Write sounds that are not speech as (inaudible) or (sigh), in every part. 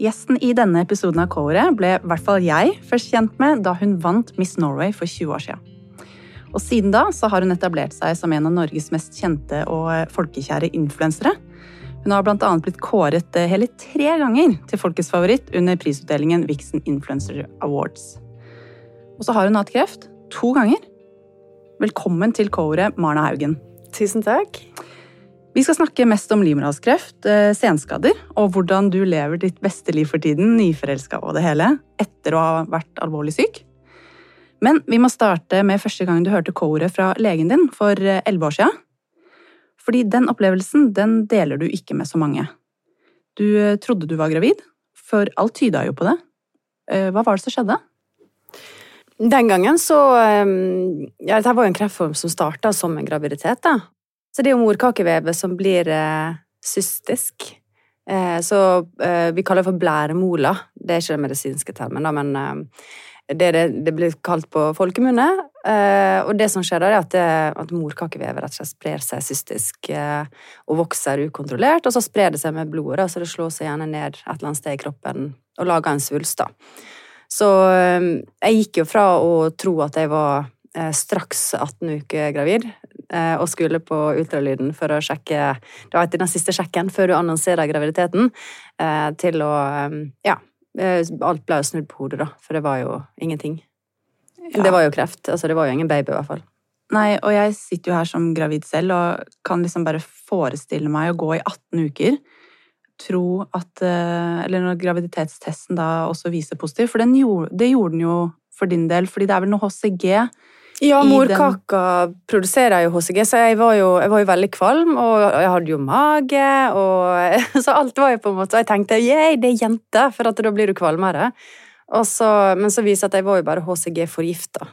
Gjesten i denne episoden av Kåret ble i hvert fall jeg først kjent med da hun vant Miss Norway for 20 år siden. Og siden da så har hun etablert seg som en av Norges mest kjente og folkekjære influensere. Hun har bl.a. blitt kåret eh, hele tre ganger til folkets favoritt under prisutdelingen Vixen Influencer Awards. Og så har hun hatt kreft to ganger. Velkommen til Kåret, Marna Haugen. Tusen takk. Vi skal snakke mest om livmorhalskreft, eh, senskader og hvordan du lever ditt beste liv for tiden, nyforelska og det hele, etter å ha vært alvorlig syk. Men vi må starte med første gang du hørte koret fra legen din for eh, elleve år siden. Fordi den opplevelsen den deler du ikke med så mange. Du eh, trodde du var gravid, for alt tyda jo på det. Hva var det som skjedde? Den gangen så Ja, dette var jo en kreftform som starta som en graviditet, da. Så det er jo morkakevevet som blir eh, cystisk. Eh, så eh, vi kaller det for blæremola. Det er ikke den medisinske termen, da, men eh, det, det, det, blir kalt på folkemunne. Eh, og det som skjer da, er at, det, at morkakevevet rett og slett sprer seg cystisk eh, og vokser ukontrollert, og så sprer det seg med blodet, så det slår seg gjerne ned et eller annet sted i kroppen og lager en svulst. da. Så jeg gikk jo fra å tro at jeg var straks 18 uker gravid, Eh, og skulle på ultralyden for å sjekke Det var etter den siste sjekken før du annonserer graviditeten, eh, til å eh, Ja. Alt ble jo snudd på hodet, da, for det var jo ingenting. Ja. Det var jo kreft. Altså, det var jo ingen baby, i hvert fall. Nei, og jeg sitter jo her som gravid selv og kan liksom bare forestille meg å gå i 18 uker. Tro at Eller når graviditetstesten da også viser positiv, for gjorde, det gjorde den jo for din del, fordi det er vel noe HCG ja, morkaka produserer jeg jo HCG, så jeg var, jo, jeg var, jo, veldig kvalm. Og jeg hadde jo mage, og (laughs) Så alt var jo på en måte Og jeg tenkte yeah, det er jente, for da blir du kvalmere. Så, men så viser det at jeg var jo bare HCG-forgifta.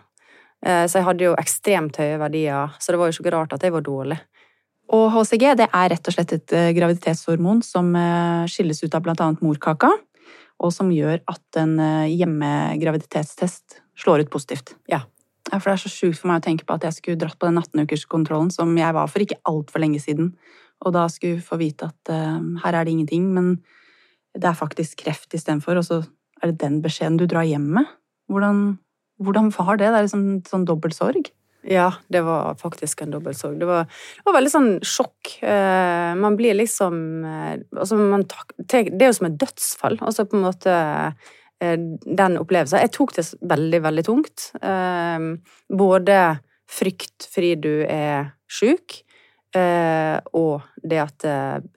Eh, så jeg hadde jo ekstremt høye verdier, så det var jo ikke rart at jeg var dårlig. Og HCG det er rett og slett et eh, graviditetshormon som eh, skilles ut av bl.a. morkaka, og som gjør at en hjemmegraviditetstest slår ut positivt. Ja. Ja, for det er så sjukt for meg å tenke på at jeg skulle dratt på den 18-ukerskontrollen som jeg var for ikke altfor lenge siden, og da skulle få vite at uh, her er det ingenting, men det er faktisk kreft istedenfor, og så er det den beskjeden du drar hjem med. Hvordan, hvordan var det? Det er liksom sånn dobbelt sorg. Ja, det var faktisk en dobbeltsorg. Det var, det var veldig sånn sjokk. Uh, man blir liksom uh, altså man, Det er jo som et dødsfall. Altså på en måte Eh, den opplevelsen. Jeg tok det veldig, veldig tungt. Eh, både frykt fordi du er sjuk, eh, og det at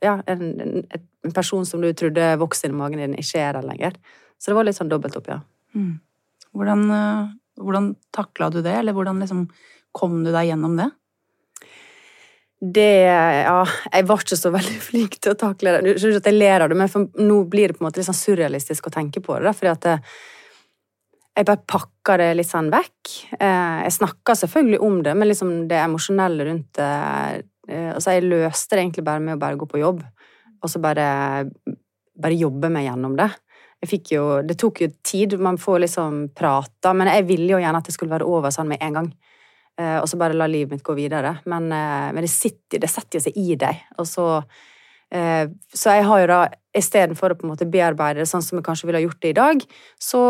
ja, en, en, person som du trodde vokste i magen din, ikke er der lenger. Så det var litt sånn dobbelt opp, ja. Mm. Hvordan, hvordan takla du det, eller hvordan liksom kom du deg gjennom det? Det Ja, jeg var ikke så veldig (laughs) flink til å takle det. Du skjønner at jeg ler av det, men nå blir det på en måte litt sånn surrealistisk å tenke på det. Fordi at det, jeg bare pakka det litt sånn vekk. Eh, jeg snakka selvfølgelig om det, men liksom det emosjonelle rundt det eh, Altså, jeg løste det egentlig bare med å bare gå på jobb, og så bare, bare jobbe meg gjennom det. Jeg fikk jo Det tok jo tid, man får liksom prata, men jeg ville jo gjerne at det skulle være over sånn med en gang. Eh, og så bare la livet mitt gå videre. Men, eh, men det, sitter, det setter seg i deg. Og så eh, Så jeg har jo da, istedenfor å på en måte bearbeide det sånn som jeg kanskje ville ha gjort det i dag, så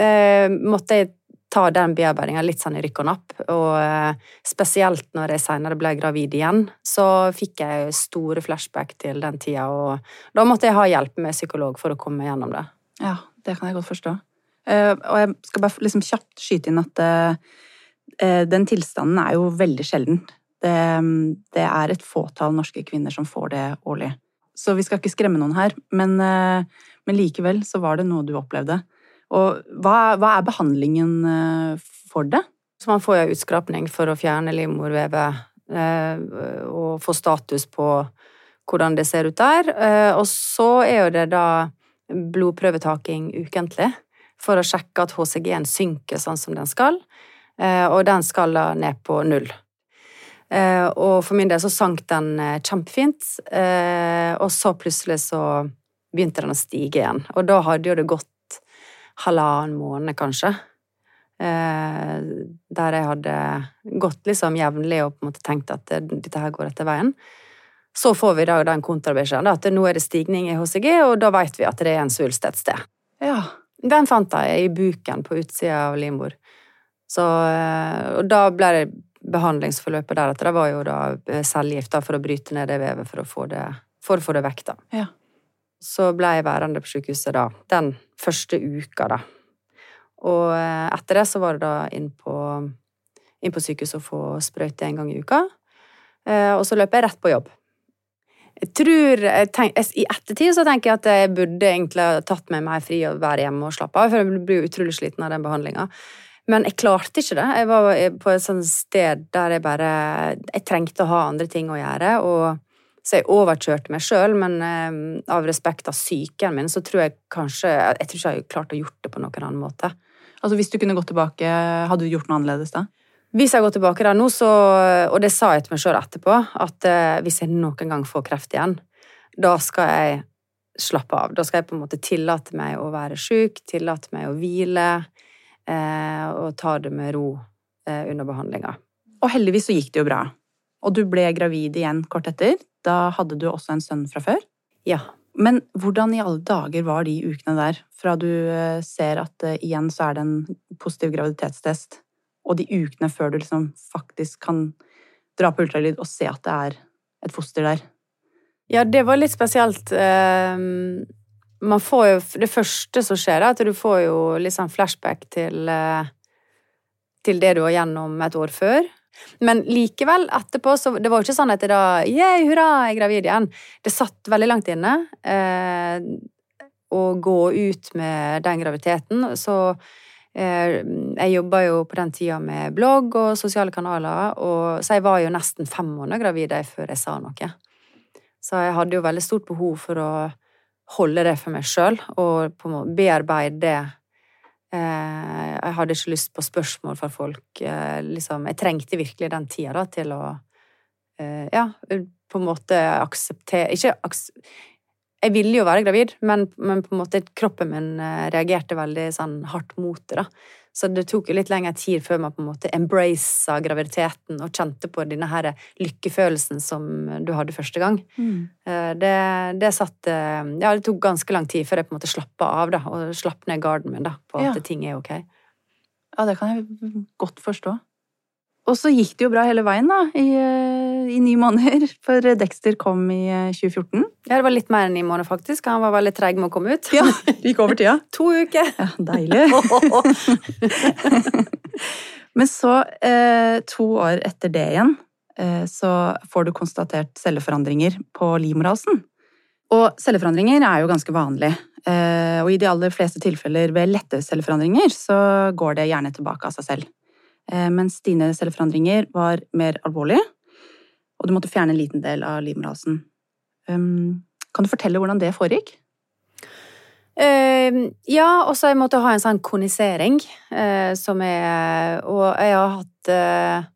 eh, måtte jeg ta den bearbeidinga litt sånn i rykk og napp. Og spesielt når jeg seinere ble gravid igjen, så fikk jeg store flashback til den tida, og da måtte jeg ha hjelp med psykolog for å komme gjennom det. Ja, det kan jeg godt forstå. og jeg skal bare liksom kjapt skyte inn at den tilstanden er jo veldig sjelden. Det, det, er et fåtall norske kvinner som får det årlig. Så vi skal ikke skremme noen her, men, eh, men likevel så var det noe du opplevde. Og hva, hva er behandlingen eh, for det? Så man får jo utskrapning for å fjerne livmorvevet og få status på hvordan det ser ut der. Og så er jo det da blodprøvetaking ukentlig for å sjekke at HCG-en synker sånn som den skal. Eh, og den skal da ned på null. Eh, og for min del så sank den eh, kjempefint, og så plutselig så begynte den å stige igjen. Og da hadde jo det gått halvannen måned, kanskje. Der jeg hadde gått liksom jevnlig og på en måte tenkt at dette her går etter veien. Så får vi da den kontrabeskjeden at nå er det stigning i HCG, og da vet vi at det er en svulst et sted. Ja. Den fant jeg i buken på utsida av livmor. Så, eh, og da ble det behandlingsforløpet deretter. Det var jo da eh, cellegift for å bryte ned det vevet for å få det, for å få det vekk, da. Ja. Så ble jeg værende på sykehuset da, den første uka, da. Og eh, etter det så var det da inn på, inn på sykehuset å få sprøyte en gang i uka. Og så løp jeg rett på jobb. Jeg tror, jeg tenk, I ettertid så tenker jeg at jeg burde egentlig tatt meg mer fri og være hjemme og slappe av, for jeg blir utrolig sliten av den behandlinga. Men jeg klarte ikke det. Jeg var på et sånt sted der jeg bare Jeg trengte å ha andre ting å gjøre. og så jeg overkjørte meg sjøl, men eh, av respekt av psyken min, så tror jeg kanskje Jeg tror ikke jeg hadde klart å gjort det på noen annen måte. Altså Hvis du kunne gått tilbake, hadde du gjort noe annerledes da? Hvis jeg går tilbake der nå, så Og det sa jeg til meg sjøl etterpå, at eh, hvis jeg noen gang får kreft igjen, da skal jeg slappe av. Da skal jeg på en måte tillate meg å være sjuk, tillate meg å hvile og tar det med ro eh, under behandlinga. Og heldigvis så gikk det jo bra. Og du ble gravid igjen kort etter. Da hadde du også en sønn fra før. Ja. Men hvordan i alle dager var de ukene der? Fra du eh, ser at uh, igjen så er det en positiv graviditetstest, og de ukene før du liksom faktisk kan dra på ultralyd og se at det er et foster der? Ja, det var litt spesielt. Uh, man får jo Det første som skjer, er at du får jo litt sånn flashback til, eh, til det du var gjennom et år før. Men likevel, etterpå, så Det var jo ikke sånn at jeg da Yeah, hurra, jeg er gravid igjen. Det satt veldig langt inne. Eh, å gå ut med den graviditeten. Så eh, jeg jobba jo på den tida med blogg og sosiale kanaler, og, så jeg var jo nesten fem måneder gravid før jeg sa noe. Så jeg hadde jo veldig stort behov for å holde det for meg sjøl og på en måte bearbeide det. Eh, jeg hadde ikke lyst på spørsmål fra folk. Eh, liksom, jeg trengte virkelig den tida da, til å eh, Ja, på en måte akseptere Ikke akseptere Jeg ville jo være gravid, men, men, på en måte kroppen min reagerte veldig sånn hardt mot det. da. Så det tok jo litt lengre tid før man på en måte embracet graviditeten og kjente på denne her lykkefølelsen som du hadde første gang. Mm. Eh, det, det, satt Ja, det tok ganske lang tid før jeg på en måte slappa av da, og slapp ned garden min da, på at ja. ting er ok. Ja, det kan jeg godt forstå. Og så gikk det jo bra hele veien, da, i, eh, i ni måneder. (laughs) For Dexter kom i 2014. Eh, ja, det var litt mer enn ni måneder, faktisk. Han var veldig treig med å komme ut. Ja, (laughs) det gikk over tida. to uker. Ja, deilig. (laughs) Men så, eh, to år etter det igjen, eh, så får du konstatert celleforandringer på livmorhalsen. Og celleforandringer er jo ganske vanlig. Eh, og i de aller fleste tilfeller ved lette celleforandringer så går det gjerne tilbake av seg selv. Eh, mens dine celleforandringer var mer alvorlige, og du måtte fjerne en liten del av livmorhalsen. Um, kan du fortelle hvordan det foregikk? Uh, ja, og så jeg måtte ha en sånn konisering, uh, som er Og jeg har hatt uh,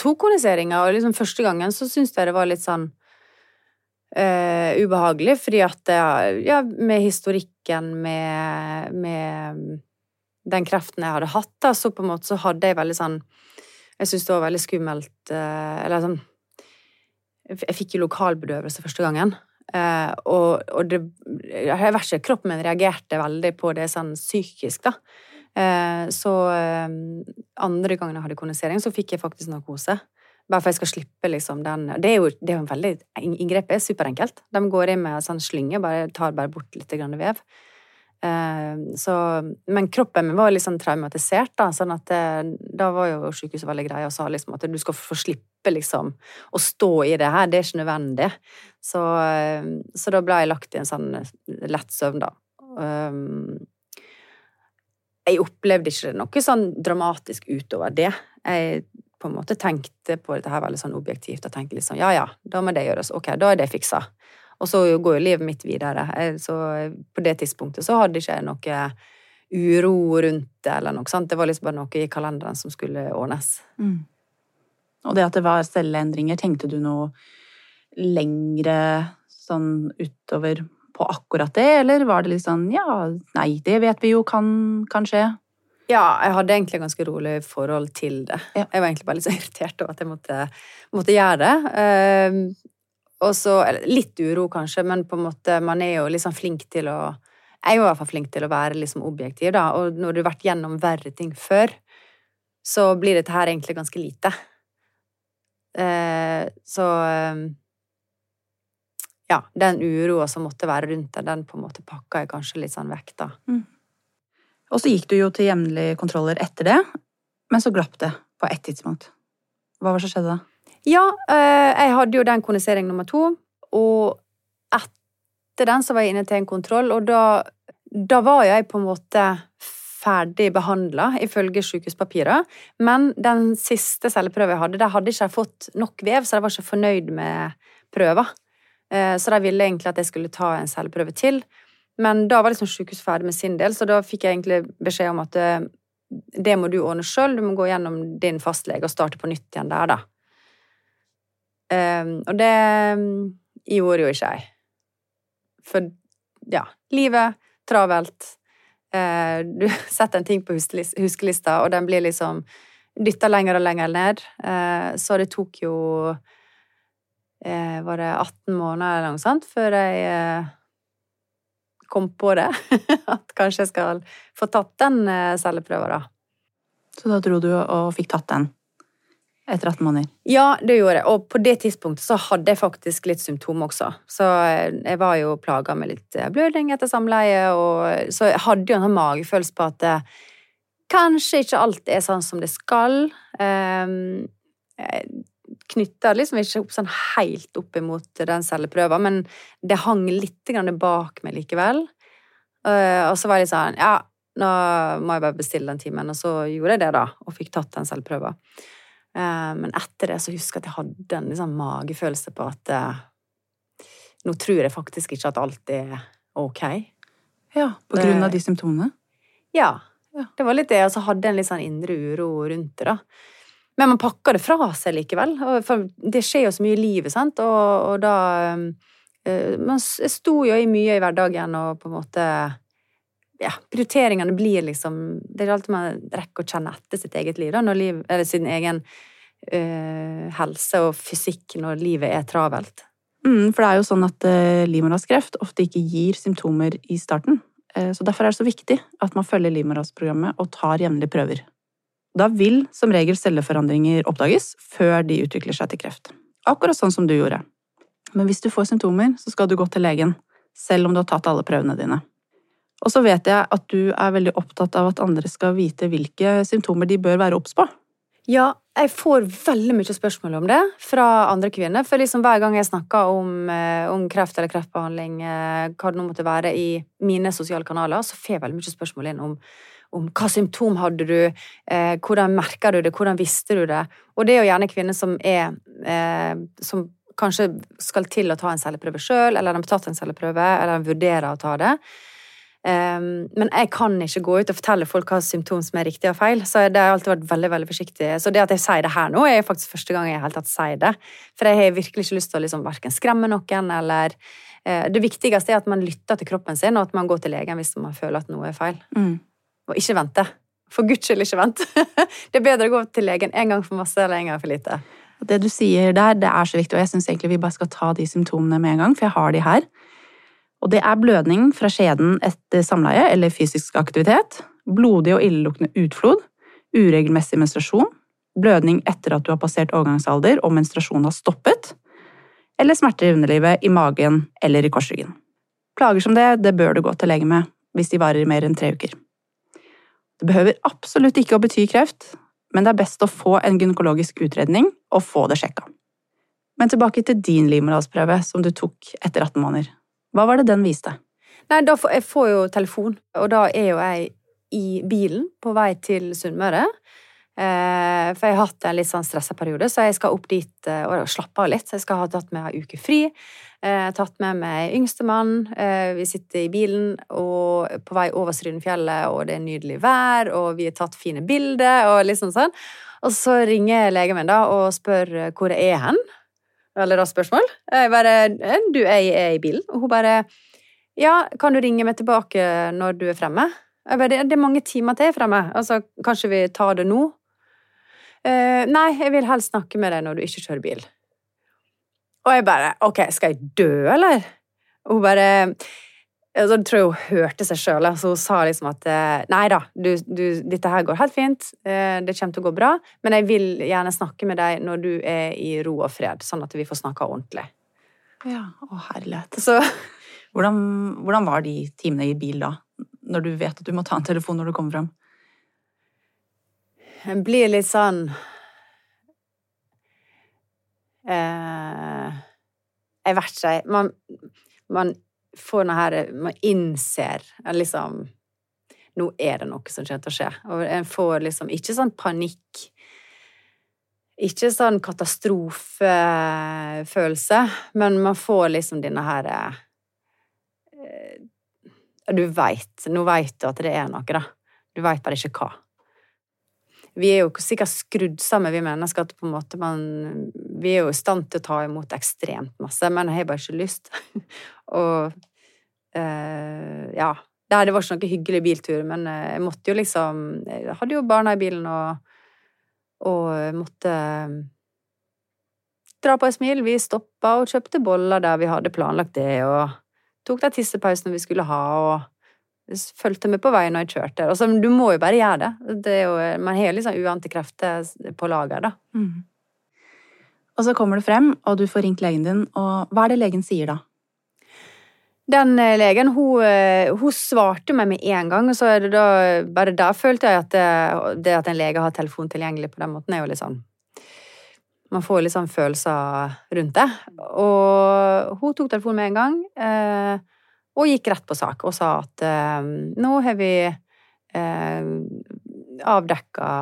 to koniseringer, og liksom første gangen så syntes jeg det var litt sånn ubehagelig, fordi at Ja, med historikken med, med den kreften jeg hadde hatt, da, så på en måte så hadde jeg veldig sånn Jeg syntes det var veldig skummelt eh, Eller sånn Jeg fikk jo lokalbedøvelse første gangen. Eh, og, og det Jeg vet ikke, kroppen min reagerte veldig på det sånn psykisk, da. Eh, så andre gangen jeg hadde kondensering, så fikk jeg faktisk narkose. Bare for jeg skal slippe liksom den Det er jo, det er jo en veldig Inngrepet er superenkelt. De går inn med sånn slynge, bare tar bare bort litt vev. Eh, så, men kroppen min var litt sånn traumatisert, da, sånn at det, eh, da var jo sykehuset veldig greie og sa liksom at du skal få slippe liksom å stå i det her, det er ikke nødvendig. Så, eh, så da ble jeg lagt i en sånn lett søvn, da. Jeg opplevde ikke noe sånn dramatisk utover det. Jeg på en måte tenkte på dette her veldig sånn objektivt og tenkte liksom ja ja, da må det gjøres, ok, da er det fiksa. Og så går jo livet mitt videre. Så på det tidspunktet så hadde ikke jeg noe uro rundt det eller noe sånt. Det var liksom bare noe i kalenderen som skulle ordnes. Mm. Og det at det var celleendringer, tenkte du noe lengre sånn utover på akkurat det, eller var det litt sånn ja, nei, det vet vi jo kan, kan skje? Ja, jeg hadde egentlig ganske rolig forhold til det. Ja. Jeg var egentlig bare litt så irritert over at jeg måtte, måtte gjøre det. Og så Litt uro, kanskje, men på en måte, man er jo liksom flink til å Jeg er jo i hvert fall flink til å være liksom objektiv, da. Og når du har vært gjennom verre ting før, så blir dette her egentlig ganske lite. Eh, så eh, Ja, den uroa som måtte være rundt det, den på en måte pakka jeg kanskje litt sånn vekk, da. Og så gikk du jo til jevnlige kontroller etter det, men så glapp det på ett tidspunkt. Hva var det som skjedde da? Ja, eh, jeg hadde jo den kondisering nummer to, og etter den så var jeg inne til en kontroll, og da, da var jeg på en måte ferdig behandla, ifølge sykehuspapirer. Men den siste celleprøven jeg hadde, der hadde ikke jeg fått nok vev, så jeg var ikke fornøyd med prøva. Eh, Så de ville egentlig at jeg skulle ta en celleprøve til. Men da var liksom sykehuset ferdig med sin del, så da fikk jeg egentlig beskjed om at eh, det må du ordne sjøl, du må gå gjennom din fastlege og starte på nytt igjen der, da. Eh, og det gjorde jo ikke jeg. For ja, livet, travelt. Uh, Du (laughs) setter en ting på huskelista, og den blir liksom dytta lenger og lenger ned. Uh, Så det tok jo uh, Var det 18 måneder eller noe sånt før jeg kom på det? (laughs) At kanskje jeg skal få tatt den celleprøva, da. Så da dro du og fikk tatt den etter 18 måneder. Ja, det gjorde jeg. Og på det tidspunktet så hadde jeg faktisk litt symptomer også. Så eh, jeg var jo plaga med litt eh, blødning etter samleie, og så jeg hadde jo en sånn magefølelse på at det kanskje ikke alt er sånn som det skal. Um, Knytta liksom ikke opp sånn helt opp imot den celleprøva, men det hang litt grann bak meg likevel. Eh, og så var jeg litt sånn Ja, nå må jeg bare bestille den timen. Og så gjorde jeg det, da, og fikk tatt den celleprøva. Eh, Men etter det så husker jeg at jeg hadde en liksom magefølelse på at eh, nå tror jeg faktisk ikke at alt er ok. Ja, på grunn av de symptomene. Ja. Ja. Det var litt det, og så hadde jeg en litt sånn indre uro rundt det, da. Men man pakker det fra seg likevel, for det skjer jo så mye i livet, sant, og, og da eh, Man sto jo i mye i hverdagen, og på en måte Ja, prioriteringene blir liksom Det er alltid man rekker å kjenne etter sitt eget liv, da, liv, eller sin egen eh, helse og fysikk når livet er travelt. Mm, for det er jo sånn at uh, livmorhalskreft ofte ikke gir symptomer i starten. Eh, så derfor er det så viktig at man følger livmorhalsprogrammet og tar jevnlige prøver. Da vil som regel celleforandringer oppdages før de utvikler seg til kreft. Akkurat sånn som du gjorde. Men hvis du får symptomer, så skal du gå til legen, selv om du har tatt alle prøvene dine. Og så vet jeg at du er veldig opptatt av at andre skal vite hvilke symptomer de bør være obs på. Ja, jeg får veldig mye spørsmål om det fra andre kvinner. For liksom hver gang jeg snakker om, eh, om kreft eller kreftbehandling, eh, hva det nå måtte være, i mine sosiale kanaler, så får jeg veldig mye spørsmål inn om, om hva symptom hadde du, eh, hvordan merka du det, hvordan visste du det? Og det er jo gjerne kvinner som er eh, som kanskje skal til å ta en celleprøve sjøl, eller de har tatt en celleprøve, eller de vurderer å ta det. Um, men jeg kan ikke gå ut og fortelle folk hva symptom som er riktig og feil. Så det har alltid vært veldig veldig forsiktig. Så det at jeg sier det her nå, er faktisk første gang jeg helt tatt sier det. For jeg har virkelig ikke lyst til å liksom verken skremme noen eller eh, Det viktigste er at man lytter til kroppen sin, og at man går til legen hvis man føler at noe er feil. Mm. Og ikke vente. For guds skyld, ikke vent. (laughs) det er bedre å gå til legen en gang for masse eller en gang for lite. Det du sier der, det er så viktig, og jeg syns egentlig vi bare skal ta de symptomene med en gang, for jeg har de her. Og det er blødning fra skjeden etter samleie eller fysisk aktivitet, blodig og illeluktende utflod, uregelmessig menstruasjon, blødning etter at du har passert overgangsalder og menstruasjonen har stoppet, eller smerter i underlivet, i magen eller i korsryggen. Plager som det, det bør du gå til lege med hvis de varer i mer enn tre uker. Det behøver absolutt ikke å bety kreft, men det er best å få en gynekologisk utredning og få det sjekka. Men tilbake til din livmorhalsprøve som du tok etter 18 måneder. Hva var det den viste? Nei, da får, jeg får jo telefon, og da er jo jeg i bilen på vei til Sunnmøre. Eh, for jeg har hatt en litt sånn stressa periode, så jeg skal opp dit eh, og slappe av litt. Så jeg skal ha tatt meg ei uke fri. Eh, tatt med meg yngstemann. Eh, vi sitter i bilen og på vei over Strynefjellet, og det er nydelig vær, og vi har tatt fine bilder, og liksom sånn. Og så ringer legen min da og spør hvor jeg er hen. Veldig raskt spørsmål. Jeg bare «Eh, Du, jeg er i bilen. Og hun bare Ja, kan du ringe meg tilbake når du er fremme? Jeg bare, det er mange timer til jeg er fremme. Altså, kanskje vi tar det nå? Uh, nei, jeg vil helst snakke med deg når du ikke kjører bil. Og jeg bare OK, skal jeg dø, eller? Og hun bare så tror jeg hun hørte seg sjøl. Altså, hun sa liksom at eh, nei da, du, du, dette her går helt fint, eh, det kommer til å gå bra, men jeg vil gjerne snakke med deg når du er i ro og fred, sånn at vi får snakka ordentlig. Ja, å herlighet. Så hvordan, hvordan, var de timene i bil da, når du vet at du må ta en telefon når du kommer fram? Det blir litt sånn eh, Jeg vet ikke, man, man får noe her Man innser liksom Nå er det noe som kommer til å skje. Og en får liksom ikke sånn panikk. Ikke sånn katastrofefølelse, men man får liksom denne her eh, Du veit. Nå veit du at det er noe, da. Du veit bare ikke hva. Vi er jo sikkert skrudd sammen, vi mennesker, at på en måte man Vi er jo i stand til å ta imot ekstremt masse, men jeg har bare ikke lyst. (laughs) og uh, ja. Det var ikke noen hyggelig biltur, men eh, jeg måtte jo liksom Jeg hadde jo barna i bilen og, og måtte dra på et smil. Vi stoppa og kjøpte boller der vi hadde planlagt det, og tok de tissepausene vi skulle ha, og fulgte med på vei når jeg kjørte. Altså, du må jo bare gjøre det. det jo, man har liksom uante krefter på lager, da. Mm. Og så kommer du frem, og du får ringt legen din, og hva er det legen sier da? Den eh, legen hun, eh, hun, svarte meg med en gang, og så er det da Bare da følte jeg at det, det, at en lege har telefon tilgjengelig på den måten, er jo litt sånn Man får litt sånn følelser rundt det. Og hun tok telefonen med en gang, eh, og gikk rett på sak og sa at eh, nå har vi eh, avdekka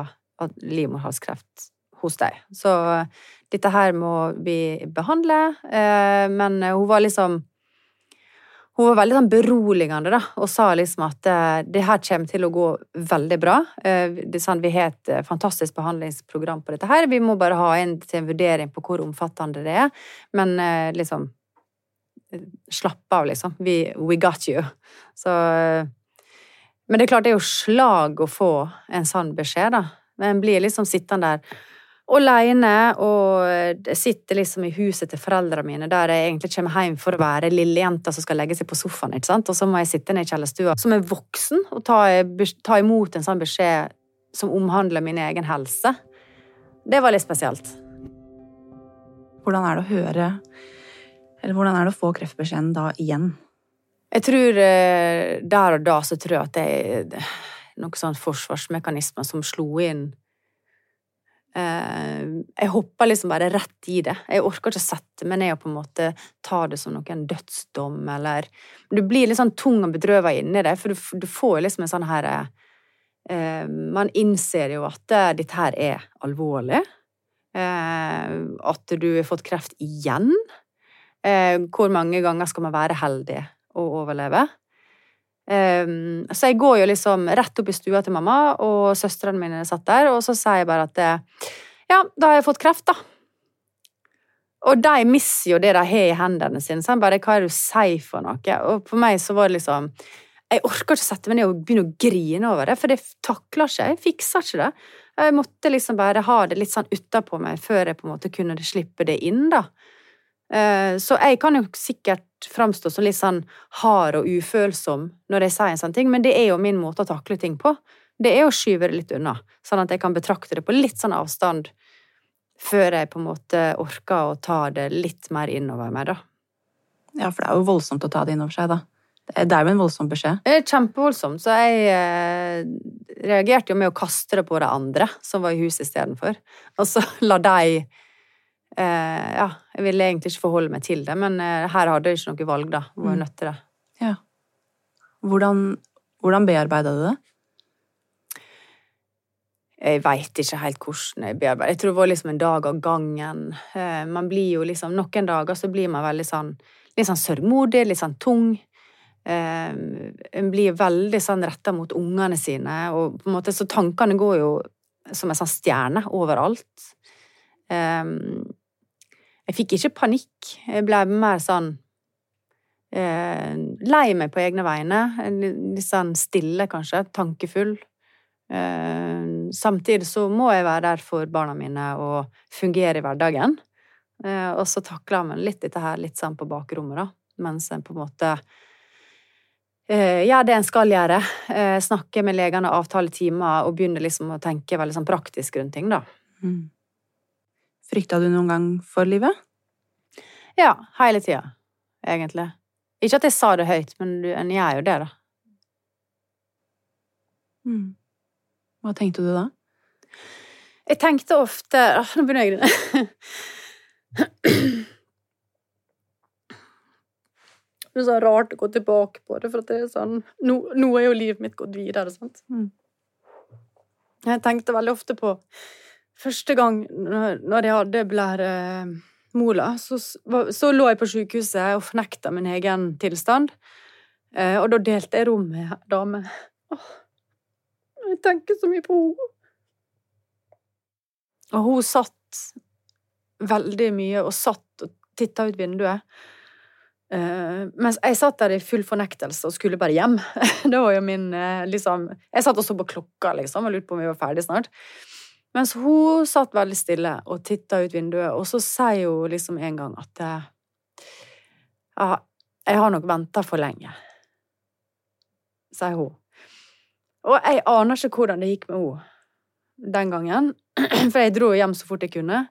livmorhalskreft hos deg. Så dette her må vi behandle. Eh, men hun var liksom hun var veldig sånn beroligende da, og sa liksom at uh, det her kommer til å gå veldig bra. Sånn, vi har et fantastisk behandlingsprogram på dette her. Vi må bare ha en til en vurdering på hvor omfattende det er. Men liksom Slapp av, liksom. We, we got you. Så Men det er klart, det er jo slag å få en sånn beskjed, da. Men en blir liksom sittende der aleine og sitter liksom i huset til foreldrene mine, der jeg egentlig kommer hjem for å være lillejenta som skal legge seg på sofaen, ikke sant? og så må jeg sitte ned i kjellerstua som er voksen og ta, ta, imot en sånn beskjed som omhandler min egen helse. Det var litt spesielt. Hvordan er det å høre Eller hvordan er det å få kreftbeskjeden da igjen? Jeg tror eh, Der og da så tror jeg at det er noen sånn forsvarsmekanismer som slo inn Eh, jeg hopper liksom bare rett i det. Jeg orker ikke å sette meg ned og på en måte ta det som noen dødsdom, eller Du blir litt sånn tung og bedrøvet inni det, for du, får liksom en sånn her eh, Man innser jo at dette her er alvorlig. At du har fått kreft igjen. Eh, hvor mange ganger skal man være heldig å overleve? Um, så jeg går jo liksom rett opp i stua til mamma, og søstrene mine satt der, og så sier jeg bare at ja, da har jeg fått kreft, da. Og de mister jo det de har i hendene sine. Så bare, hva er det du sier for noe? Og for meg så var det liksom Jeg orker ikke å sette meg ned og begynne å grine over det, for det takler ikke jeg. fikser ikke det. Jeg måtte liksom bare ha det litt sånn utapå meg før jeg på en måte kunne slippe det inn, da. Uh, så jeg kan jo sikkert framstå som litt sånn hard og ufølsom når jeg sier en sånn ting, men det er jo min måte å takle ting på. Det er å skyve det litt unna, sånn at jeg kan betrakte det på litt sånn avstand før jeg på en måte orker å ta det litt mer innover meg, da. Ja, for det er jo voldsomt å ta det innover seg, da. Det er jo en voldsom beskjed. Det er kjempevoldsomt, så jeg eh, reagerte jo med å kaste det på de andre som var i huset istedenfor. Og så la de eh, Ja, jeg ville egentlig ikke forholde meg til det, men eh, her hadde jeg ikke noe valg, da. Jeg var mm. nødt til det. Ja. Hvordan, hvordan bearbeida du det? Jeg veit ikke helt hvordan jeg bearbeider. Jeg tror det var liksom en dag av gangen. Eh, man blir jo liksom Noen dager så blir man veldig sånn litt sånn sørgmodig, litt sånn tung. Eh, en blir veldig sånn retta mot ungene sine, og på en måte så tankene går jo som en sånn stjerne overalt. Jeg fikk ikke panikk. Jeg ble mer sånn eh, Lei meg på egne vegne. Litt sånn stille, kanskje. Tankefull. Eh, samtidig så må jeg være der for barna mine og fungere i hverdagen. Eh, og så takla man litt dette her litt sånn på bakrommet, da. Mens en på en måte gjør gjør det en skal gjøre. Eh, snakke med legene, avtale timer og begynne liksom å tenke veldig sånn praktisk rundt ting, da. Mm. Frykta du noen gang for livet? Ja, hele tida, egentlig. Ikke at jeg sa det høyt, men du- en gjør jo det, da. Mm. Hva tenkte du da? Jeg tenkte ofte Åh, Nå begynner jeg å grine. (clears throat) Det er så rart å gå tilbake på det, for det er sånn Nå, nå er jo livet mitt gått videre, sant. Mm. Jeg tenkte veldig ofte på Første gang når jeg hadde blæremola, så, så lå jeg på sykehuset og fornekta min egen tilstand. Eh, Og da delte jeg rom med ei dame. Jeg tenker så mye på henne. Og hun satt veldig mye og satt og titta ut vinduet. Uh, mens jeg satt der i full fornektelse og skulle bare hjem. (laughs) det var jo min uh, liksom Jeg satt og så på klokka, liksom, og lurte på om vi var ferdig snart. Mens hun satt veldig stille og titta ut vinduet, og så sier hun liksom en gang at Ja, jeg har nok venta for lenge, sier hun. Og jeg aner ikke hvordan det gikk med henne den gangen, (clears throat) for jeg dro hjem så fort jeg kunne.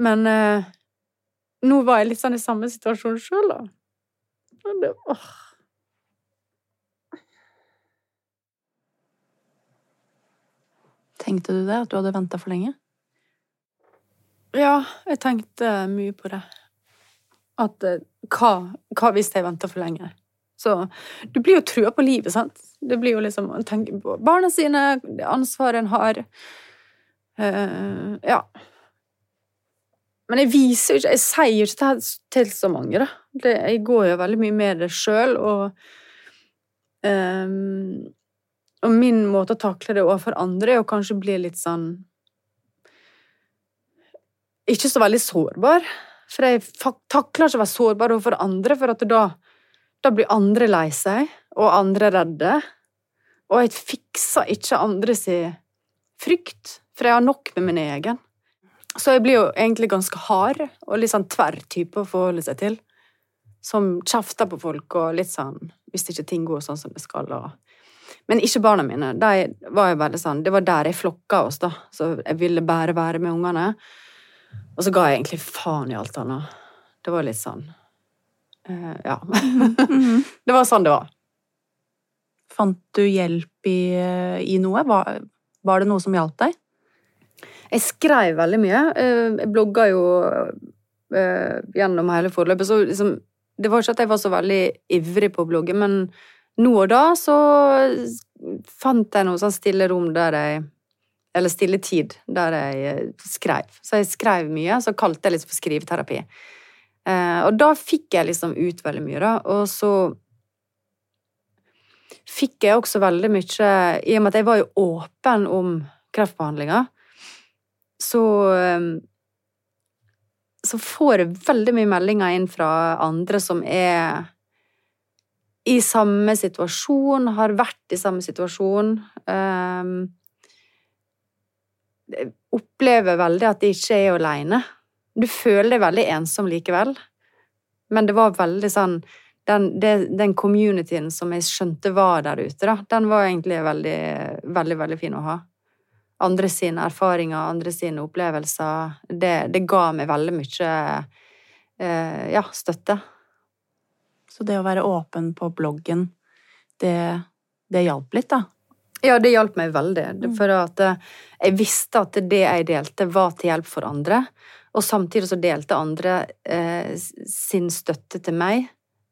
Men eh, nå var jeg litt sånn i samme situasjon sjøl, da. Og det, åh. Tenkte du det, at du hadde venta for lenge? Ja, jeg tenkte mye på det. At eh, hva, hva hvis jeg venter for lenge? Så du blir jo trua på livet, sant? Det blir jo liksom å tenke på barna sine, det ansvaret en har. Uh, ja. Men jeg viser jo ikke Jeg sier jo ikke det til så mange, da. Jeg går jo veldig mye med det sjøl, og ehm, Og min måte å takle det overfor andre er å kanskje bli litt sånn ikke så veldig sårbar. For jeg takler ikke å være sårbar overfor andre, for at da, da blir andre lei seg, og andre redde. Og jeg fikser ikke andres frykt, for jeg har nok med min egen. Så jeg blir jo egentlig ganske hard, og litt sånn tverr type å forholde seg til. Som kjefter på folk, og litt sånn hvis ikke ting går sånn som det skal. Og... Men ikke barna mine. De var jo veldig sånn, det var der jeg flokka oss, da. Så jeg ville bare være med ungene. Og så ga jeg egentlig faen i alt annet. Det var litt sånn uh, Ja. (laughs) Det var sånn det var. Fant du hjelp i, i noe? Var, var det noe som hjalp deg? Jeg skrev veldig mye. Eh, Jeg blogga jo eh, gjennom hele forløpet, så liksom Det var ikke at jeg var så veldig ivrig på å blogge, men nå og da så fant jeg noe sånn stille rom der jeg Eller stille tid der jeg eh, skrev. Så jeg skrev mye, så kalte jeg liksom for skriveterapi. Eh, Og da fikk jeg liksom ut veldig mye, da. Og så fikk jeg også veldig mye I og med at jeg var jo åpen om kreftbehandlinga, så eh, så får jeg veldig mye meldinger inn fra andre som er i samme situasjon, har vært i samme situasjon. Um, jeg opplever veldig at de ikke er alene. Du føler deg veldig ensom likevel. Men det var veldig sånn Den, den communityen som jeg skjønte var der ute, da, den var egentlig veldig, veldig, veldig fin å ha. Andre sine erfaringer, andre sine opplevelser. Det, det ga meg veldig mye eh, ja, støtte. Så det å være åpen på bloggen, det, det hjalp litt, da? Ja, det hjalp meg veldig. Mm. For eh, jeg visste at det jeg delte, var til hjelp for andre. Og samtidig så delte andre eh, sin støtte til meg.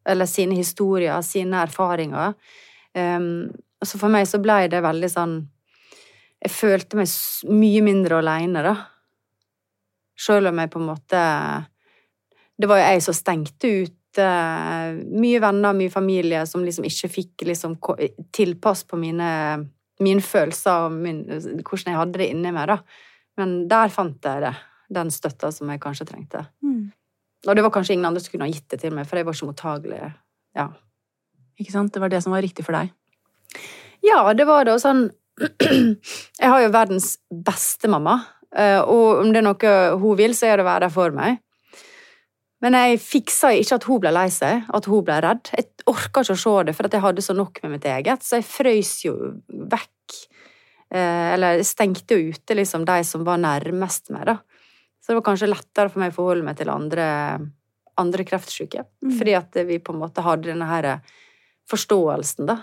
Eller sine historier, sine erfaringer. Um, så for meg så ble det veldig sånn Jeg følte meg mye mindre aleine, da. Sjøl om jeg på en måte Det var jo jeg som stengte ut mye venner, mye familie, som liksom ikke fikk liksom tilpass på mine, mine følelser og min, hvordan jeg hadde det inni meg, da. Men der fant jeg det. Den støtta som jeg kanskje trengte. Mm. Og det var kanskje ingen andre som kunne ha gitt det til meg, for jeg var ikke mottagelig. Ja, Ikke sant? Det var det som var riktig for deg. ja det var det. Og sånn (clears throat) Jeg har jo verdens beste mamma. eh, Og om det er noe hun vil, så er det å være der for meg. Men jeg fiksa ikke at hun ble lei seg, at hun ble redd. Jeg orka ikke å se det, for jeg hadde så nok med mitt eget, så jeg frøys jo vekk. Eh, eller stengte jo ute liksom de som var nærmest meg, da. Så det var kanskje lettere for meg å forholde meg til andre, andre kreftsyke. Mm. Fordi at vi på en måte hadde denne her forståelsen, da.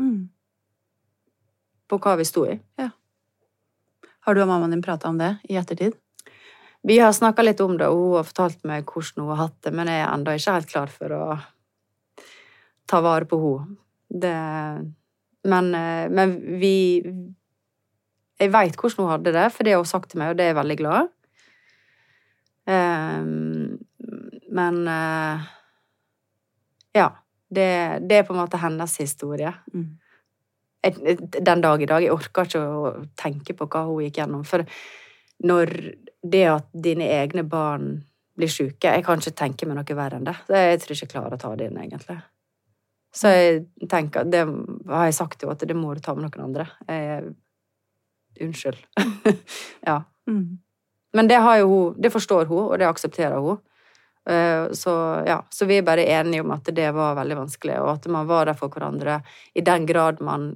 Mm. På hva vi sto i. Ja. Har du og mammaen din prata om det i ettertid? Vi har snakka litt om det, og hun har fortalt meg hvordan hun har hatt det, men jeg er ennå ikke helt klar for å ta vare på henne. Men, eh, men vi Jeg veit hvordan hun hadde det, for det har hun sagt til meg, og det er jeg veldig glad um, Men uh, Ja. Det, det, er på en måte hennes historie. Mm. Den dag i dag. Jeg orker ikke å tenke på hva hun gikk gjennom. For når det at dine egne barn blir syke Jeg kan ikke tenke meg noe verre enn det. Jeg tror ikke jeg klarer å ta det inn, egentlig. Så jeg tenker, det har jeg sagt jo, at det må du ta med noen andre. Jeg, unnskyld. (laughs) ja. Mm. Men det har jo hun, det forstår hun, og det aksepterer hun. Eh, så, ja, så vi er bare enige om at det var veldig vanskelig, og at man var der for hverandre i den grad man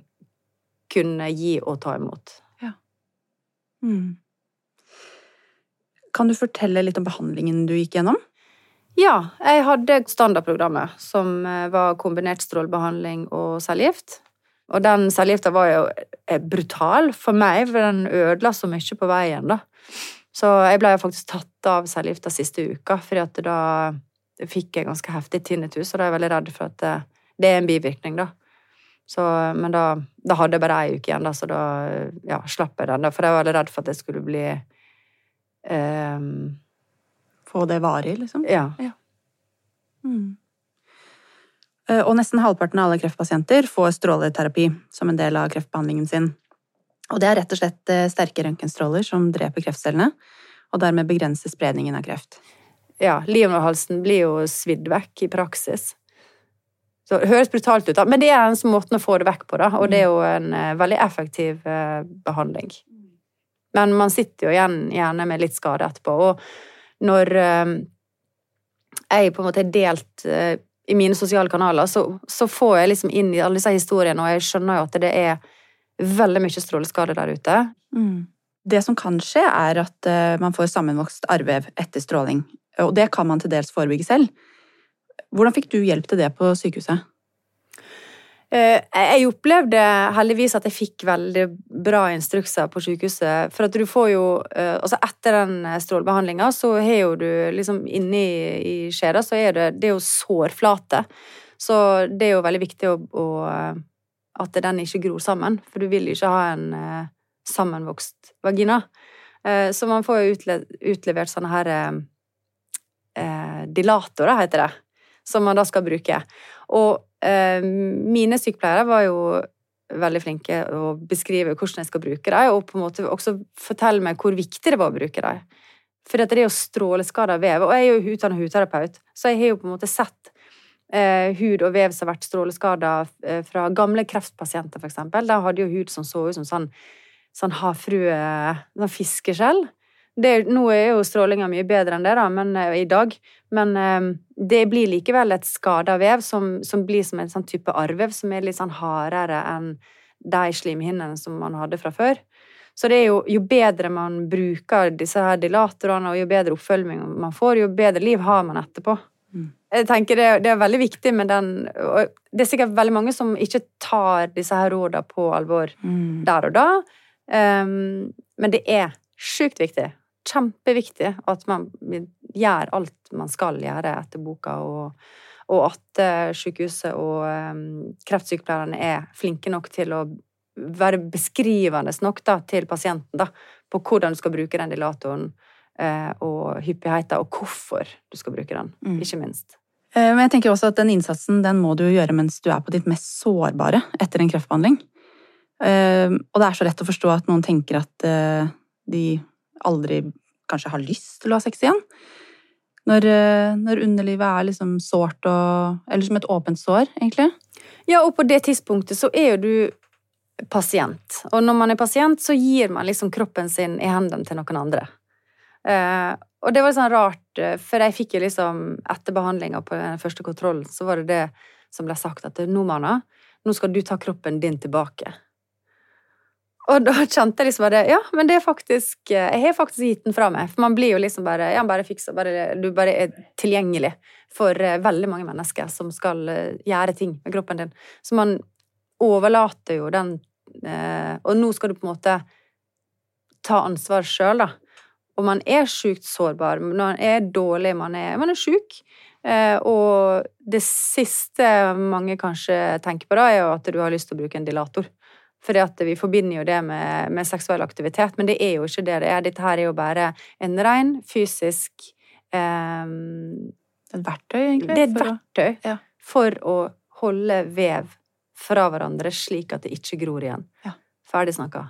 kunne gi og ta imot. Ja. Mm. Kan du fortelle litt om behandlingen du gikk gjennom? Ja, jeg hadde standardprogrammet, som eh, var kombinert strålebehandling og cellegift. Og den cellegifta var jo eh, brutal for meg, for den ødela så mye på veien, da. Så jeg ble faktisk tatt av cellegifta siste uka, fordi da fikk jeg ganske heftig tinnitus, og da er jeg veldig redd for at det, det er en bivirkning, da. Så, men da, da, hadde jeg bare ei uke igjen, da, så da ja, slapp jeg den. Da, for jeg var veldig redd for at det skulle bli Um, Få det varig, liksom? Ja. ja. Mm. Eh, og nesten halvparten av alle kreftpasienter får stråleterapi som en del av kreftbehandlingen sin. Og det er rett og slett eh, sterke røntgenstråler som dreper kreftcellene, og dermed begrenser spredningen av kreft. Ja, livmorhalsen blir jo svidd vekk i praksis. Så det høres brutalt ut, da, men det er en måte å få det vekk på, da, og det er jo en uh, veldig effektiv behandling. Men man sitter jo igjen gjerne med litt skade etterpå. Og når eh, jeg på en måte er delt eh, i mine sosiale kanaler, så, så, får jeg liksom inn i alle disse historiene, og jeg skjønner jo at det er veldig mye stråleskade der ute. Mm. Det som kan skje, er at uh, man får sammenvokst arrvev etter stråling. Og det kan man til dels forebygge selv. Hvordan fikk du hjelp til det på sykehuset? Eh, jeg opplevde heldigvis at jeg fikk veldig bra instrukser på sykehuset. For at du får jo eh, Altså etter den strålebehandlinga, så har jo du liksom inni i skjeda, så er det, det er jo sårflate. Så det er jo veldig viktig å, å, at den ikke gror sammen. For du vil ikke ha en sammenvokst vagina. Så man får jo utlevert sånne her dilatorer, heter det. Som man da skal bruke. Og Eh, mine sykepleiere var jo veldig flinke å beskrive hvordan jeg skal bruke dem, og på en måte også fortelle meg hvor viktig det var å bruke dem. For det er jo stråleskada vev, og jeg er jo utdannet hudterapeut, så jeg har jo på en måte sett eh, hud og vev som har vært stråleskada eh, fra gamle kreftpasienter, for eksempel. De hadde jo hud som så ut som sånn, sånn havfrue, sånn fiskeskjell det, nå er jo strålinga mye bedre enn det da, men, uh, i dag, men uh, det blir likevel et skada vev som, som, blir som en sånn type arrvev som er litt sånn hardere enn de slimhinnene som man hadde fra før. Så det er jo, jo bedre man bruker disse her dilatorene, og jo bedre oppfølging man får, jo bedre liv har man etterpå. Mm. Jeg tenker det, det, er veldig viktig med den og Det er sikkert veldig mange som ikke tar disse her rådene på alvor mm. der og da, um, men det er sjukt viktig kjempeviktig at man gjør alt man skal gjøre etter boka, og, og at uh, sykehuset og um, kreftsykepleierne er flinke nok til å være beskrivende nok da, til pasienten da, på hvordan du skal bruke den dilatoren, uh, og hyppigheten, og hvorfor du skal bruke den, mm. ikke minst. Men jeg tenker også at den innsatsen den må du gjøre mens du er på ditt mest sårbare etter en kreftbehandling. Og det er så rett å forstå at noen tenker at de aldri kanskje har lyst til å ha sex igjen. Når, eh, når underlivet er liksom sårt og Eller som et åpent sår, egentlig. Ja, og på det tidspunktet så er jo du pasient. Og når man er pasient, så gir man liksom kroppen sin i hendene til noen andre. Eh, Og det var litt sånn rart, for jeg fikk jo liksom Etter behandlinga på den første kontrollen, så var det det som ble sagt at nå, Mana, nå skal du ta kroppen din tilbake. Og da kjente jeg liksom bare Ja, men det er faktisk Jeg har faktisk gitt den fra meg. For man blir jo liksom bare Ja, bare fiksa bare Du bare er tilgjengelig for veldig mange mennesker som skal gjøre ting med kroppen din. Så man overlater jo den eh, Og nå skal du på en måte ta ansvar sjøl, da. Og man er sjukt sårbar. Man er dårlig, man er, man er sjuk. Eh, og det siste mange kanskje tenker på da, er jo at du har lyst til å bruke en dilator. Fordi at vi forbinder jo det med, med seksuell aktivitet, men det er jo ikke det det er. Dette her er jo bare en ren fysisk um, Et verktøy, egentlig? Det er et verktøy å, ja. for å holde vev fra hverandre slik at det ikke gror igjen. Ja. Ferdig snakka.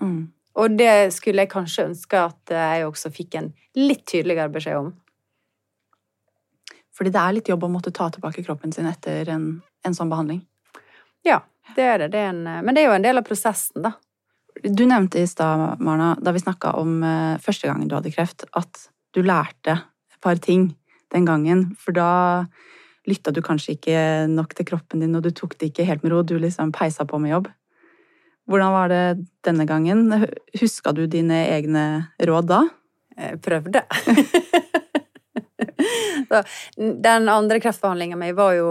Mm. Og det skulle jeg kanskje ønske at jeg også fikk en litt tydeligere beskjed om. Fordi det er litt jobb å måtte ta tilbake kroppen sin etter en, en sånn behandling. Ja, det er det. det er en, men det er jo en del av prosessen, da. Du nevnte i stad, Marna, da vi snakka om uh, første gangen du hadde kreft, at du lærte et par ting den gangen. For da lytta du kanskje ikke nok til kroppen din, og du tok det ikke helt med ro. Du liksom peisa på med jobb. Hvordan var det denne gangen? Huska du dine egne råd da? Jeg prøvde. (laughs) Så, den andre kreftbehandlinga mi var jo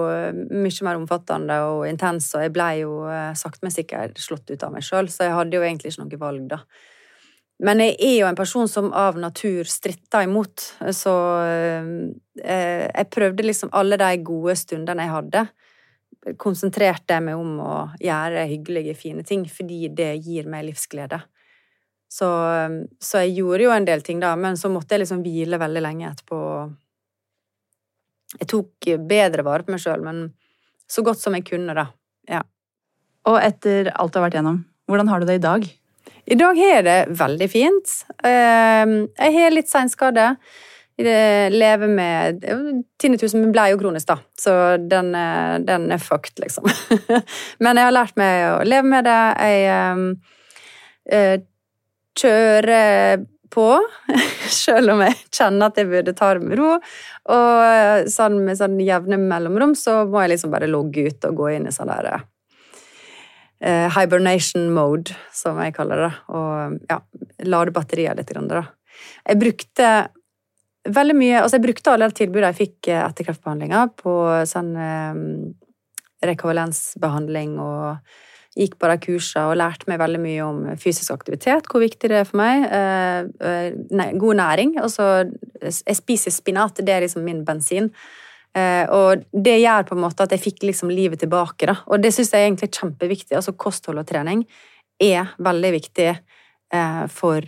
mye mer omfattende og intens, og jeg ble jo sakte, men sikkert slått ut av meg sjøl, så jeg hadde jo egentlig ikke noe valg, da. Men jeg er jo en person som av natur stritter imot, så eh, jeg prøvde liksom alle de gode stundene jeg hadde, konsentrerte jeg meg om å gjøre hyggelige, fine ting, fordi det gir meg livsglede. Så, så, jeg gjorde jo en del ting, da, men så måtte jeg liksom hvile veldig lenge etterpå. Jeg tok bedre vare på meg sjøl, men så godt som jeg kunne, da. Ja. Og etter alt du har vært gjennom, hvordan har du det i dag? I dag har jeg det veldig fint. Jeg har litt seinskade. Lever med Tinnitus ble jo kronisk, da, så den, den, er fucked, liksom. (laughs) Men jeg har lært meg å leve med det. Jeg kjører på, (laughs) selv om jeg kjenner at jeg burde ta det med ro. Og sånn med sånn jevne mellomrom så må jeg liksom bare logge ut og gå inn i sånn der uh, hibernation mode, som jeg kaller det. Og ja, lade batterier litt. Grann, da. Jeg brukte veldig mye Altså, jeg brukte alle de tilbudene jeg fikk etter kreftbehandlinga på sånn um, rekovalensbehandling og gikk på de kursene og lærte meg veldig mye om fysisk aktivitet, hvor viktig det er for meg. Eh, god næring. Altså, jeg spiser spinat, det er liksom min bensin. Eh, og det gjør på en måte at jeg fikk liksom livet tilbake, da. Og det syns jeg egentlig er kjempeviktig. Altså kosthold og trening er veldig viktig eh, for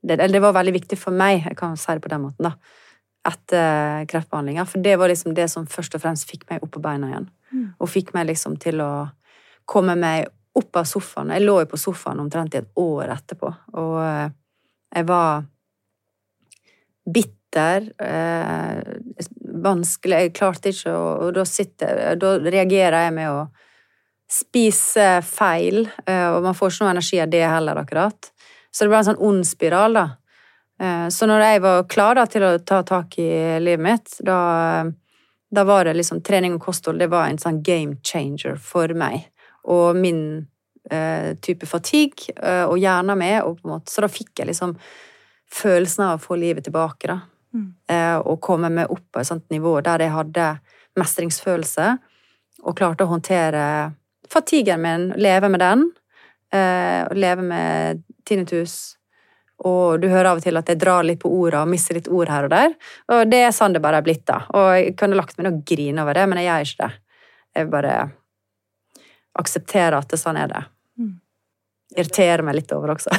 det, det var veldig viktig for meg, jeg kan si det på den måten, da etter kreftbehandlinga. For det var liksom det som først og fremst fikk meg opp på beina igjen. Mm. Og fikk meg liksom til å komme meg opp av sofaen. Jeg lå jo på sofaen omtrent i et år etterpå, og eh, jeg var bitter. Eh, vanskelig Jeg klarte ikke å Og da sitter Da reagerer jeg med å spise feil, eh, og man får ikke noe energi av det heller, akkurat. Så det ble en sånn ond spiral, da. Eh, så når jeg var klar da, til å ta tak i livet mitt, da, da, var det liksom trening og kosthold det var en sånn game changer for meg. Og min eh, type fatigue eh, og hjernen med. Og måte, så da fikk jeg liksom følelsen av å få livet tilbake. da. Mm. Eh, og komme meg opp på et sånt nivå der jeg hadde mestringsfølelse og klarte å håndtere fatiguen min, leve med den. Eh, og leve med tinnitus og du hører av og til at jeg drar litt på orda og mister litt ord her og der. Og det er sånn det bare er blitt, da. Og jeg kunne lagt meg ned og grine over det, men jeg gjør ikke det. Jeg bare aksepterer at det sånn er det. Mm. Irriterer meg litt over også.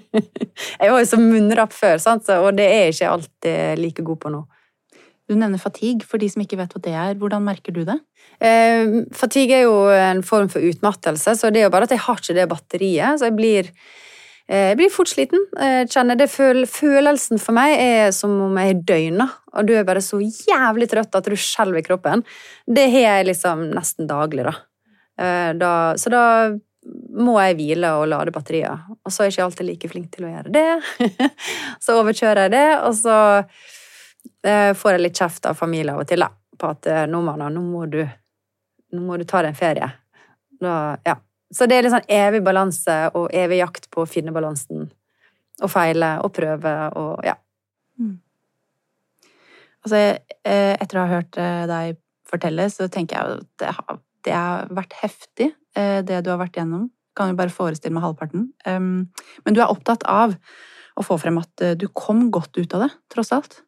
(laughs) jeg var jo så munnrapp før, sant? og det er jeg ikke alltid like god på nå. Du nevner fatigue. For de som ikke vet hva det er, hvordan merker du det? Eh, fatigue er jo en form for utmattelse, så det er jo bare at jeg har ikke det batteriet. Så jeg blir jeg blir fort sliten. Jeg kjenner det føl Følelsen for meg er som om jeg er døgna, og du er bare så jævlig trøtt at du skjelver i kroppen. Det har jeg liksom nesten daglig, da. Eh, da. Så da må jeg hvile og lade batterier. Og så er jeg ikke alltid like flink til å gjøre det. (laughs) så overkjører jeg det, og så eh, får jeg litt kjeft av familie av og til da, på at eh, nå, mann, nå, må du, nå må du ta deg en ferie. Da, ja. Så det er litt sånn evig balanse og evig jakt på å finne balansen. Og feile og prøve og ja. Mm. Altså, eh, etter å ha hørt eh, deg fortelle, så tenker jeg at det har, det har vært heftig, eh, det du har vært gjennom. Kan jo bare forestille meg halvparten. Men du er opptatt av å få frem at du kom godt ut av det, tross alt.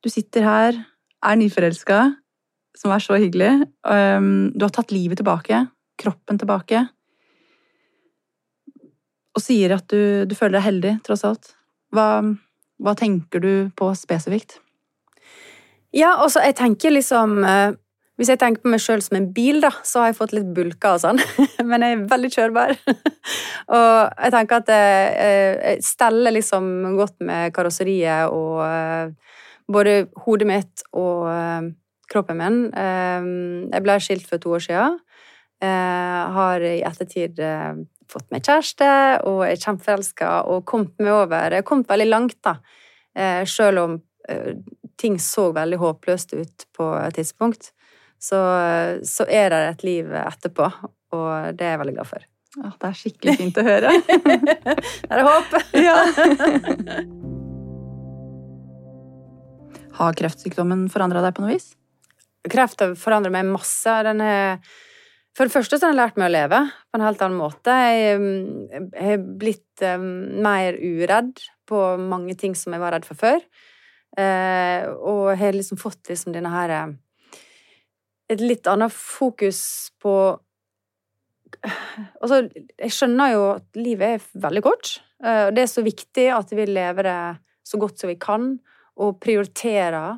Du sitter her, er nyforelska, som er så hyggelig. Du har tatt livet tilbake, kroppen tilbake. Og sier at du, du føler deg heldig, tross alt. Hva, hva tenker du på spesifikt? Ja, altså, jeg tenker liksom eh, Hvis jeg tenker på meg sjøl som en bil, da, så har jeg fått litt bulker og sånn, (laughs) men jeg er veldig kjørbar. (laughs) og jeg tenker at jeg, eh, jeg steller liksom godt med karosseriet og eh, både hodet mitt og kroppen min. Jeg ble skilt for to år siden. Har i ettertid fått meg kjæreste og er kjempeforelska og kommet meg over Jeg har kommet veldig langt, da. Sjøl om ting så veldig håpløst ut på et tidspunkt, så, så er det et liv etterpå, og det er jeg veldig glad for. Ja, det er skikkelig fint å høre. (laughs) det er håp! (laughs) ja. Har kreftsykdommen forandra deg på noe vis? Kreft har forandret meg masse. Den er for det første så har jeg lært meg å leve på en helt annen måte. Jeg har blitt um, mer uredd på mange ting som jeg var redd for før. Eh, og har liksom fått liksom denne her eh, Et litt annet fokus på Altså, jeg skjønner jo at livet er veldig kort. Eh, og det er så viktig at vi lever det så godt som vi kan, og prioriterer.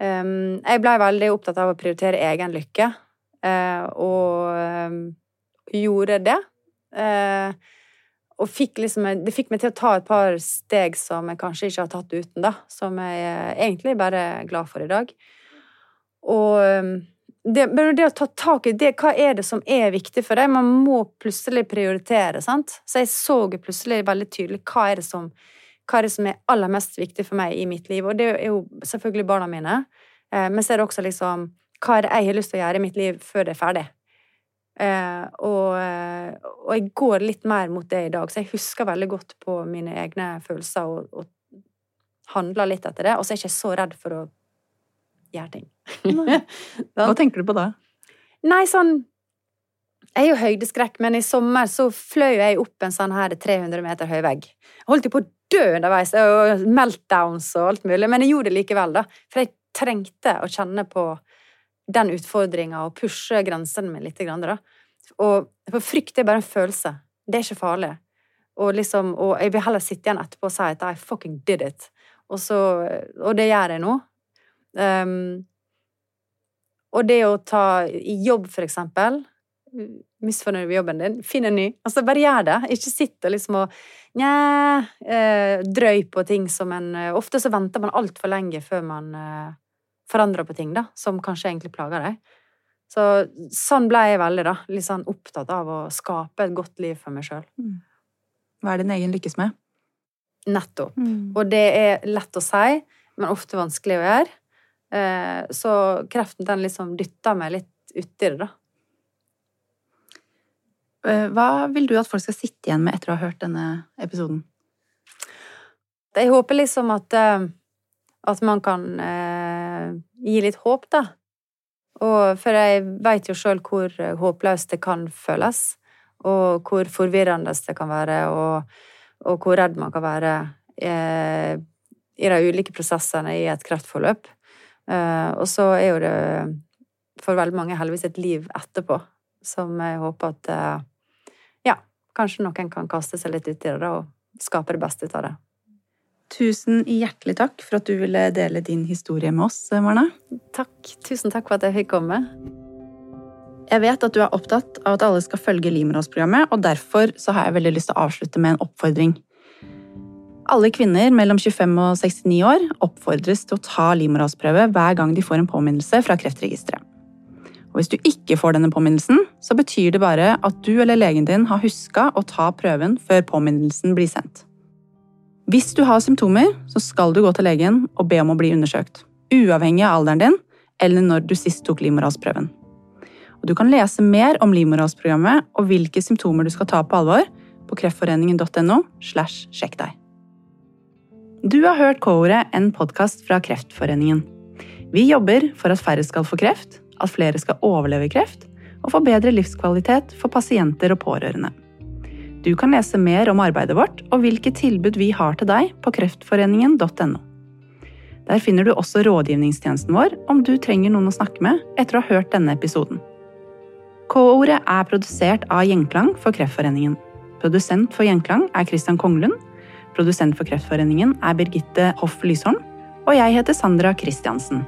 Jeg blei veldig opptatt av å prioritere egen lykke, og gjorde det. Og fikk liksom, det fikk meg til å ta et par steg som jeg kanskje ikke har tatt uten, da. Som jeg egentlig bare er glad for i dag. Og det, det, å ta tak i det, hva er det som er viktig for deg? Man må plutselig prioritere, sant. Så jeg så plutselig veldig tydelig hva er det som, er, det som er aller mest viktig for meg i mitt liv. Og det er jo selvfølgelig barna mine. Eh, men så er det også liksom hva er det jeg har lyst til å gjøre i mitt liv før det er ferdig. Eh, og, og, jeg går litt mer mot det i dag, så jeg husker veldig godt på mine egne følelser og, og handler litt etter det. Og så er jeg ikke så redd for å gjøre ting. (laughs) Hva tenker du på da? Nei, sånn Jeg er jo høydeskrekk, men i sommer så fløy jeg opp en sånn her 300 meter høy vegg. Jeg holdt jo på å dø underveis, og meltdowns og alt mulig, men jeg gjorde det likevel, da. For jeg trengte å kjenne på den utfordringa og pushe grensene mine litt. Da. Og for frykt er bare en følelse. Det er ikke farlig. Og, liksom, og jeg vil heller sitte igjen etterpå og si at I fucking did it. Og, så, og det gjør jeg nå. Um, og det å ta i jobb, for eksempel Misfornøyd med jobben din, finn en ny. Altså, bare gjør det. Ikke sitt og liksom og nja, eh, drøy på ting som en Ofte så venter man altfor lenge før man eh, forandre på ting da, som kanskje egentlig plager deg. Så sånn ble jeg veldig da, litt sånn opptatt av å skape et godt liv for meg sjøl. Mm. Hva er din egen lykkes med? Nettopp. Mm. Og det er lett å si, men ofte vanskelig å gjøre. Eh, så kreften den liksom dytter meg litt uti det, da. Eh, hva vil du at folk skal sitte igjen med etter å ha hørt denne episoden? Jeg håper liksom at eh, at man kan eh, gi litt håp, da. Og for jeg veit jo sjøl hvor håpløst det kan føles, og hvor forvirrende det kan være, og, og hvor redd man kan være eh, i de ulike prosessene i et kreftforløp. Eh, og så er jo det for veldig mange heldigvis et liv etterpå, som jeg håper at eh, Ja, kanskje noen kan kaste seg litt uti det og skape det beste ut av det. Tusen hjertelig takk for at du ville dele din historie med oss, Marna. Takk. Tusen takk for at jeg fikk komme. Jeg vet at du er opptatt av at alle skal følge Livmorhalsprogrammet, og derfor så har jeg veldig lyst til å avslutte med en oppfordring. Alle kvinner mellom 25 og 69 år oppfordres til å ta livmorhalsprøve hver gang de får en påminnelse fra Kreftregisteret. Og hvis du ikke får denne påminnelsen, så betyr det bare at du eller legen din har huska å ta prøven før påminnelsen blir sendt. Hvis du har symptomer, så skal du gå til legen og be om å bli undersøkt. Uavhengig av alderen din eller når du sist tok livmorhalsprøven. Du kan lese mer om livmorhalsprogrammet og hvilke symptomer du skal ta på alvor på kreftforeningen.no. slash sjekk deg. Du har hørt K-ordet, en podkast fra Kreftforeningen. Vi jobber for at færre skal få kreft, at flere skal overleve kreft, og få bedre livskvalitet for pasienter og pårørende. Du kan lese mer om arbeidet vårt og hvilke tilbud vi har til deg på kreftforeningen.no. Der finner du også rådgivningstjenesten vår om du trenger noen å snakke med etter å ha hørt denne episoden. K-ordet er produsert av Gjenklang for Kreftforeningen. Produsent for Gjenklang er Christian Konglund. Produsent for Kreftforeningen er Birgitte Hoff Lysholm. Og jeg heter Sandra Christiansen.